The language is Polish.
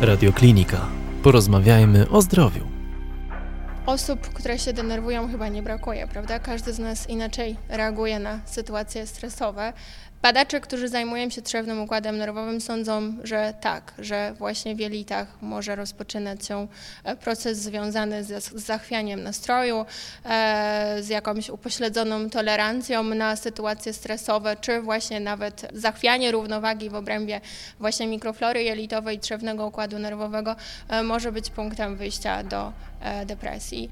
Radioklinika. Porozmawiajmy o zdrowiu. Osób, które się denerwują, chyba nie brakuje, prawda? Każdy z nas inaczej reaguje na sytuacje stresowe. Badacze, którzy zajmują się trzewnym układem nerwowym, sądzą, że tak, że właśnie w jelitach może rozpoczynać się e, proces związany z zachwianiem nastroju, e, z jakąś upośledzoną tolerancją na sytuacje stresowe, czy właśnie nawet zachwianie równowagi w obrębie właśnie mikroflory jelitowej trzewnego układu nerwowego e, może być punktem wyjścia do depresji.